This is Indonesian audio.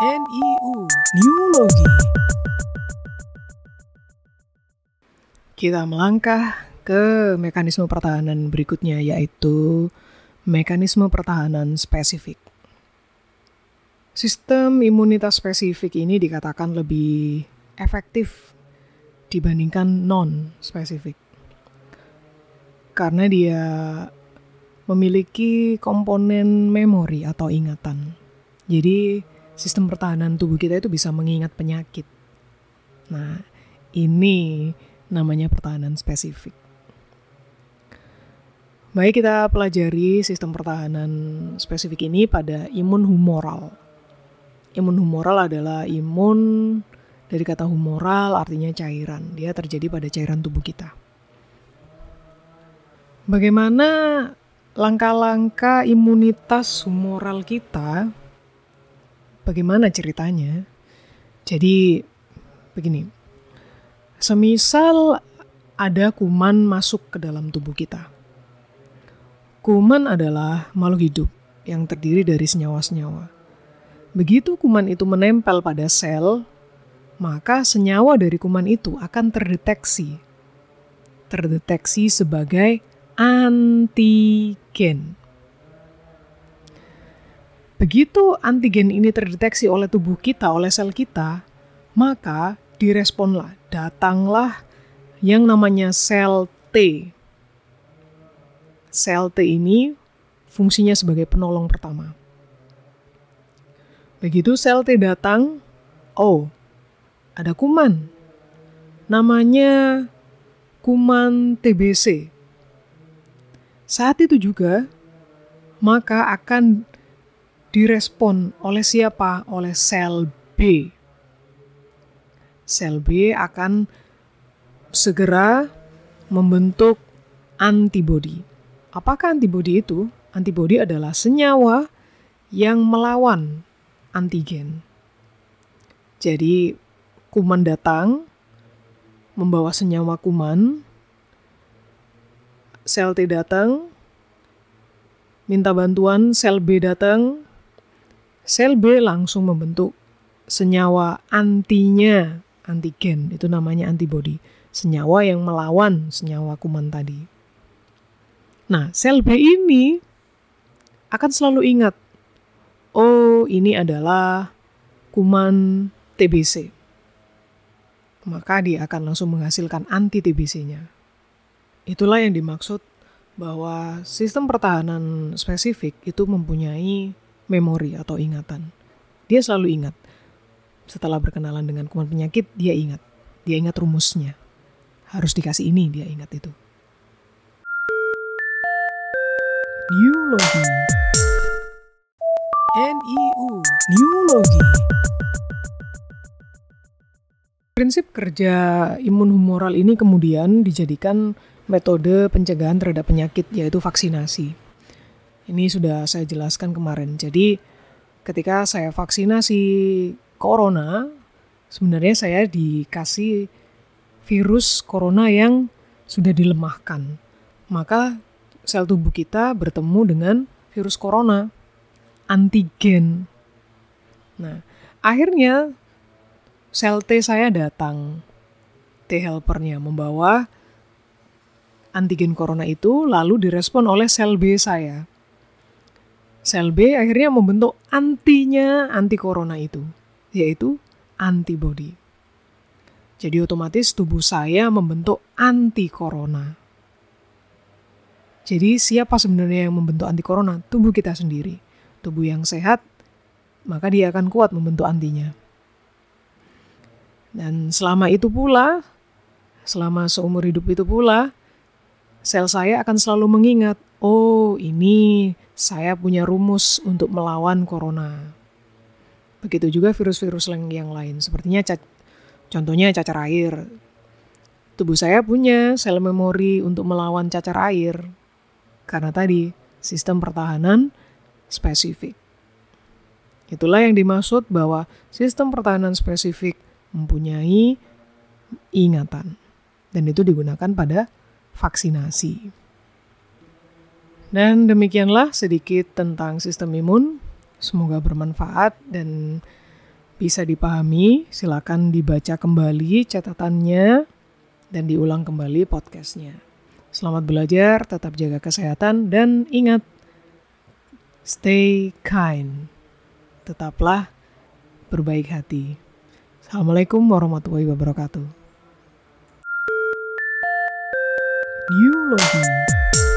NIU Neurologi Kita melangkah ke mekanisme pertahanan berikutnya yaitu mekanisme pertahanan spesifik. Sistem imunitas spesifik ini dikatakan lebih efektif dibandingkan non-spesifik. Karena dia memiliki komponen memori atau ingatan. Jadi sistem pertahanan tubuh kita itu bisa mengingat penyakit. Nah, ini namanya pertahanan spesifik. Baik kita pelajari sistem pertahanan spesifik ini pada imun humoral. Imun humoral adalah imun dari kata humoral artinya cairan. Dia terjadi pada cairan tubuh kita. Bagaimana langkah-langkah imunitas humoral kita bagaimana ceritanya? Jadi begini. Semisal ada kuman masuk ke dalam tubuh kita. Kuman adalah makhluk hidup yang terdiri dari senyawa-senyawa. Begitu kuman itu menempel pada sel, maka senyawa dari kuman itu akan terdeteksi. Terdeteksi sebagai antigen. Begitu antigen ini terdeteksi oleh tubuh kita, oleh sel kita, maka diresponlah, datanglah yang namanya sel T. Sel T ini fungsinya sebagai penolong pertama. Begitu sel T datang, oh, ada kuman. Namanya kuman TBC. Saat itu juga, maka akan direspon oleh siapa? Oleh sel B. Sel B akan segera membentuk antibodi. Apakah antibodi itu? Antibodi adalah senyawa yang melawan antigen. Jadi kuman datang membawa senyawa kuman, sel T datang, minta bantuan, sel B datang, sel B langsung membentuk senyawa antinya antigen. Itu namanya antibodi senyawa yang melawan senyawa kuman tadi. Nah sel B ini akan selalu ingat oh ini adalah kuman TBC maka dia akan langsung menghasilkan anti TBC-nya itulah yang dimaksud bahwa sistem pertahanan spesifik itu mempunyai memori atau ingatan. Dia selalu ingat. Setelah berkenalan dengan kuman penyakit, dia ingat. Dia ingat rumusnya. Harus dikasih ini, dia ingat itu. Neurologi NIU Neurologi Prinsip kerja imun humoral ini kemudian dijadikan metode pencegahan terhadap penyakit yaitu vaksinasi. Ini sudah saya jelaskan kemarin. Jadi ketika saya vaksinasi corona, sebenarnya saya dikasih virus corona yang sudah dilemahkan. Maka sel tubuh kita bertemu dengan virus corona, antigen. Nah, akhirnya sel T saya datang, T helpernya membawa antigen corona itu lalu direspon oleh sel B saya. Sel B akhirnya membentuk antinya anti corona itu, yaitu antibody. Jadi otomatis tubuh saya membentuk anti corona. Jadi siapa sebenarnya yang membentuk anti corona? Tubuh kita sendiri. Tubuh yang sehat, maka dia akan kuat membentuk antinya. Dan selama itu pula, selama seumur hidup itu pula, sel saya akan selalu mengingat, oh ini saya punya rumus untuk melawan corona. Begitu juga virus-virus yang lain, sepertinya contohnya cacar air. Tubuh saya punya sel memori untuk melawan cacar air. Karena tadi, sistem pertahanan spesifik. Itulah yang dimaksud bahwa sistem pertahanan spesifik mempunyai ingatan. Dan itu digunakan pada vaksinasi. Dan demikianlah sedikit tentang sistem imun. Semoga bermanfaat dan bisa dipahami, silakan dibaca kembali catatannya dan diulang kembali podcastnya. Selamat belajar, tetap jaga kesehatan, dan ingat, stay kind. Tetaplah berbaik hati. Assalamualaikum warahmatullahi wabarakatuh. New Logi